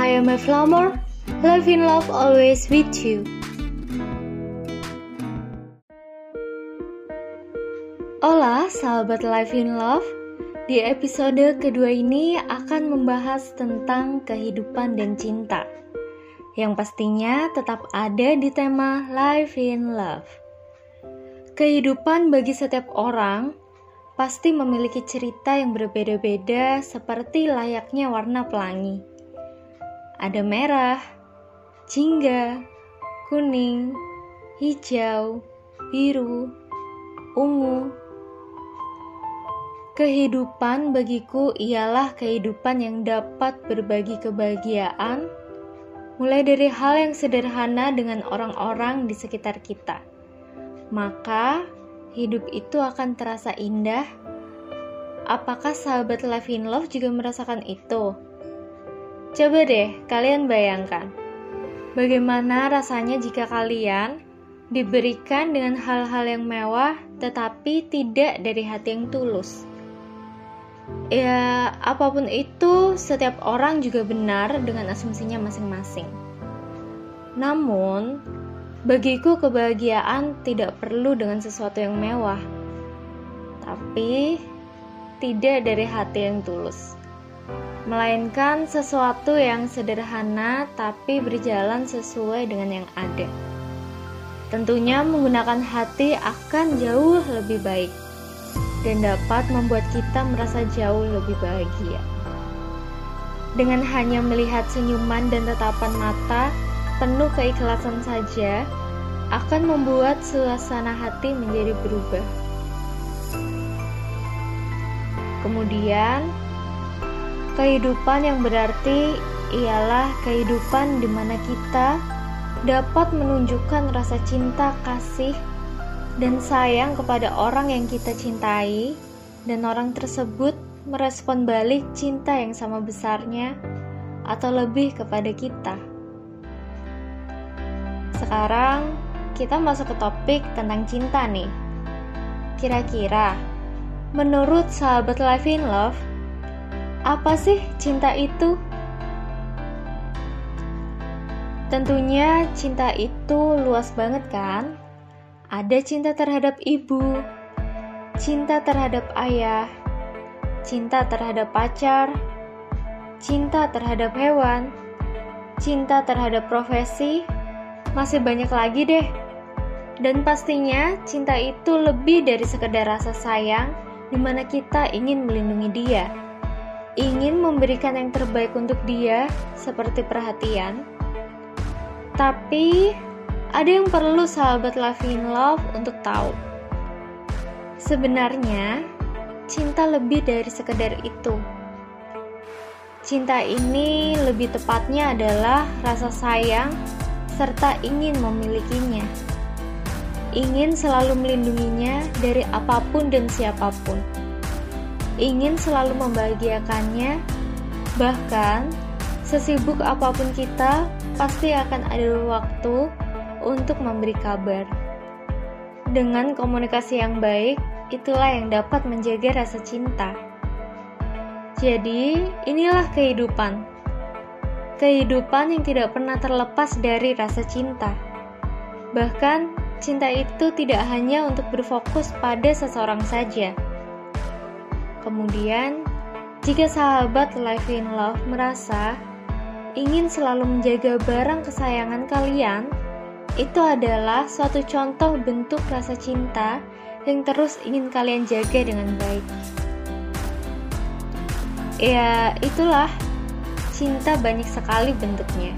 I am a flower, love in love always with you. Hola sahabat Life in Love, di episode kedua ini akan membahas tentang kehidupan dan cinta yang pastinya tetap ada di tema Life in Love. Kehidupan bagi setiap orang pasti memiliki cerita yang berbeda-beda seperti layaknya warna pelangi. Ada merah, jingga, kuning, hijau, biru, ungu. Kehidupan bagiku ialah kehidupan yang dapat berbagi kebahagiaan, mulai dari hal yang sederhana dengan orang-orang di sekitar kita. Maka, hidup itu akan terasa indah. Apakah sahabat Life in Love juga merasakan itu? Coba deh kalian bayangkan, bagaimana rasanya jika kalian diberikan dengan hal-hal yang mewah tetapi tidak dari hati yang tulus. Ya, apa pun itu, setiap orang juga benar dengan asumsinya masing-masing. Namun, Bagiku kebahagiaan tidak perlu dengan sesuatu yang mewah, tapi tidak dari hati yang tulus. Melainkan sesuatu yang sederhana tapi berjalan sesuai dengan yang ada. Tentunya menggunakan hati akan jauh lebih baik dan dapat membuat kita merasa jauh lebih bahagia. Dengan hanya melihat senyuman dan tatapan mata, penuh keikhlasan saja akan membuat suasana hati menjadi berubah. Kemudian, kehidupan yang berarti ialah kehidupan di mana kita dapat menunjukkan rasa cinta, kasih, dan sayang kepada orang yang kita cintai, dan orang tersebut merespon balik cinta yang sama besarnya atau lebih kepada kita. Sekarang kita masuk ke topik tentang cinta nih. Kira-kira, menurut sahabat Life in Love, apa sih cinta itu? Tentunya cinta itu luas banget kan? Ada cinta terhadap ibu, cinta terhadap ayah, cinta terhadap pacar, cinta terhadap hewan, cinta terhadap profesi, masih banyak lagi deh. Dan pastinya cinta itu lebih dari sekedar rasa sayang di mana kita ingin melindungi dia. Ingin memberikan yang terbaik untuk dia seperti perhatian. Tapi ada yang perlu sahabat Love in Love untuk tahu. Sebenarnya cinta lebih dari sekedar itu. Cinta ini lebih tepatnya adalah rasa sayang serta ingin memilikinya. Ingin selalu melindunginya dari apa pun dan siapa pun. Ingin selalu membahagiakannya, bahkan sesibuk apa pun kita, pasti akan ada waktu untuk memberi kabar. Dengan komunikasi yang baik, itulah yang dapat menjaga rasa cinta. Jadi, inilah kehidupan kehidupan yang tidak pernah terlepas dari rasa cinta. Bahkan, cinta itu tidak hanya untuk berfokus pada seseorang saja. Kemudian, jika sahabat Life in Love merasa ingin selalu menjaga barang kesayangan kalian, itu adalah suatu contoh bentuk rasa cinta yang terus ingin kalian jaga dengan baik. Ya, itulah cinta banyak sekali bentuknya.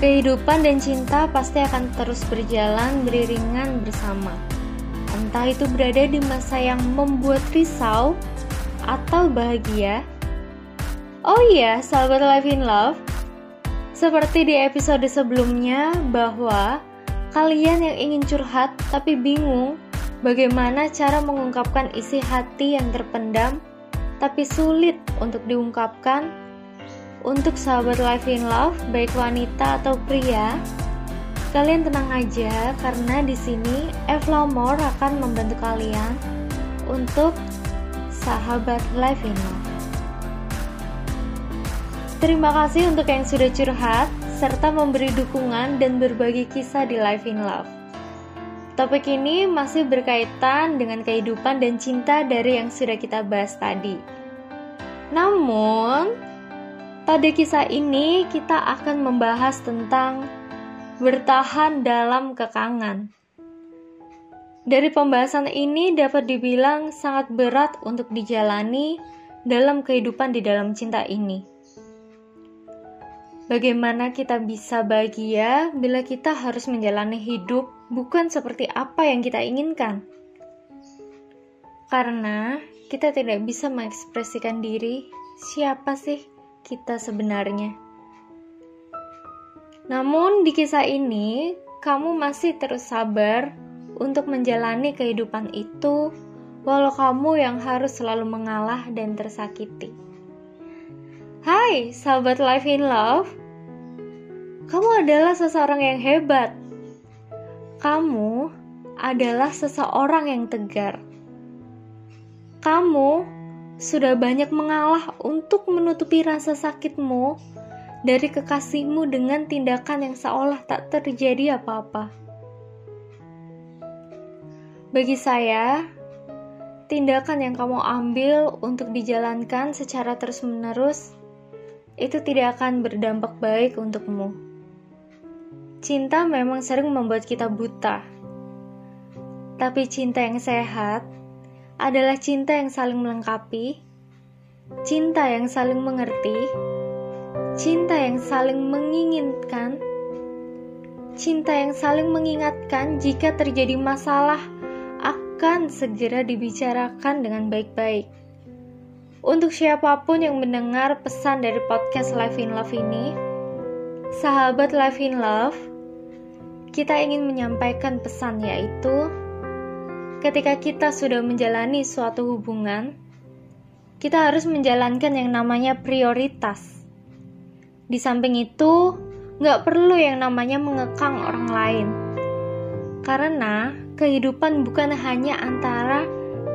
Kehidupan dan cinta pasti akan terus berjalan beriringan bersama. Entah itu berada di masa yang membuat risau atau bahagia. Oh iya, sahabat Life in Love, seperti di episode sebelumnya bahwa kalian yang ingin curhat tapi bingung bagaimana cara mengungkapkan isi hati yang terpendam tapi sulit untuk diungkapkan untuk sahabat Life in Love, baik wanita atau pria, kalian tenang aja karena di sini Evlamor akan membantu kalian untuk sahabat Life in Love. Terima kasih untuk yang sudah curhat, serta memberi dukungan dan berbagi kisah di Life in Love. Topik ini masih berkaitan dengan kehidupan dan cinta dari yang sudah kita bahas tadi. Namun, pada kisah ini kita akan membahas tentang bertahan dalam kekangan. Dari pembahasan ini dapat dibilang sangat berat untuk dijalani dalam kehidupan di dalam cinta ini. Bagaimana kita bisa bahagia bila kita harus menjalani hidup bukan seperti apa yang kita inginkan? Karena kita tidak bisa mengekspresikan diri siapa sih kita sebenarnya. Namun di kisah ini, kamu masih terus sabar untuk menjalani kehidupan itu, walau kamu yang harus selalu mengalah dan tersakiti. Hai, sahabat Life in Love. Kamu adalah seseorang yang hebat. Kamu adalah seseorang yang tegar. Kamu sudah banyak mengalah untuk menutupi rasa sakitmu dari kekasihmu dengan tindakan yang seolah tak terjadi apa-apa. Bagi saya, tindakan yang kamu ambil untuk dijalankan secara terus-menerus itu tidak akan berdampak baik untukmu. Cinta memang sering membuat kita buta, tapi cinta yang sehat adalah cinta yang saling melengkapi, cinta yang saling mengerti, cinta yang saling menginginkan, cinta yang saling mengingatkan jika terjadi masalah akan segera dibicarakan dengan baik-baik. Untuk siapa pun yang mendengar pesan dari podcast Life in Love ini, sahabat Life in Love, kita ingin menyampaikan pesan yaitu ketika kita sudah menjalani suatu hubungan, kita harus menjalankan yang namanya prioritas. Di samping itu, nggak perlu yang namanya mengekang orang lain. Karena kehidupan bukan hanya antara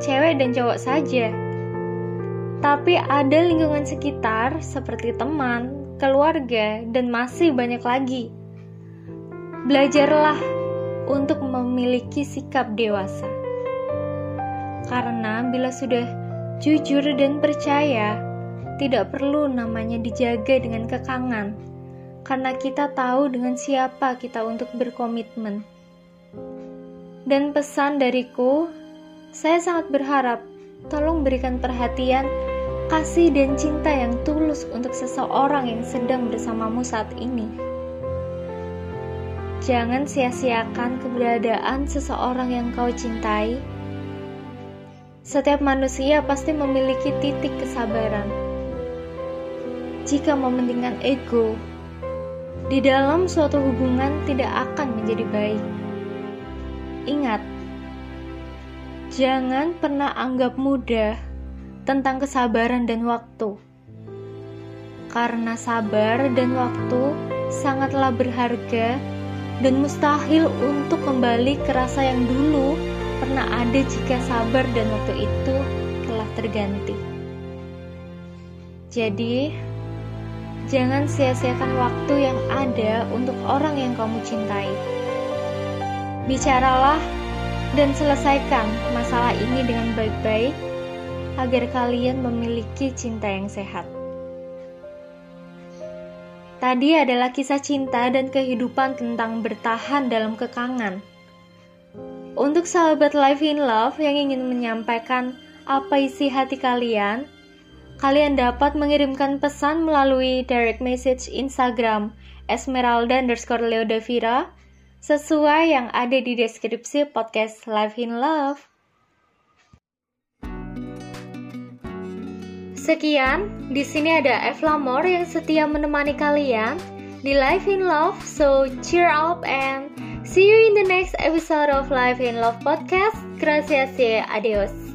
cewek dan cowok saja tapi ada lingkungan sekitar seperti teman, keluarga, dan masih banyak lagi. Belajarlah untuk memiliki sikap dewasa, karena bila sudah jujur dan percaya, tidak perlu namanya dijaga dengan kekangan, karena kita tahu dengan siapa kita untuk berkomitmen. Dan pesan dariku, saya sangat berharap tolong berikan perhatian kasih dan cinta yang tulus untuk seseorang yang sedang bersamamu saat ini. Jangan sia-siakan keberadaan seseorang yang kau cintai. Setiap manusia pasti memiliki titik kesabaran. Jika mementingkan ego, di dalam suatu hubungan tidak akan menjadi baik. Ingat, jangan pernah anggap mudah tentang kesabaran dan waktu. Karena sabar dan waktu sangatlah berharga dan mustahil untuk kembali ke rasa yang dulu pernah ada jika sabar dan waktu itu telah terganti. Jadi, jangan sia-siakan waktu yang ada untuk orang yang kamu cintai. Bicaralah dan selesaikan masalah ini dengan baik-baik agar kalian memiliki cinta yang sehat. Tadi adalah kisah cinta dan kehidupan tentang bertahan dalam kekangan. Untuk sahabat Life in Love yang ingin menyampaikan apa isi hati kalian, kalian dapat mengirimkan pesan melalui direct message Instagram Esmeralda underscore Leodavira sesuai yang ada di deskripsi podcast Life in Love. Sekian, di sini ada Eve Lamor yang setia menemani kalian di Life in Love. So cheer up and see you in the next episode of Life in Love podcast. Gracias adios.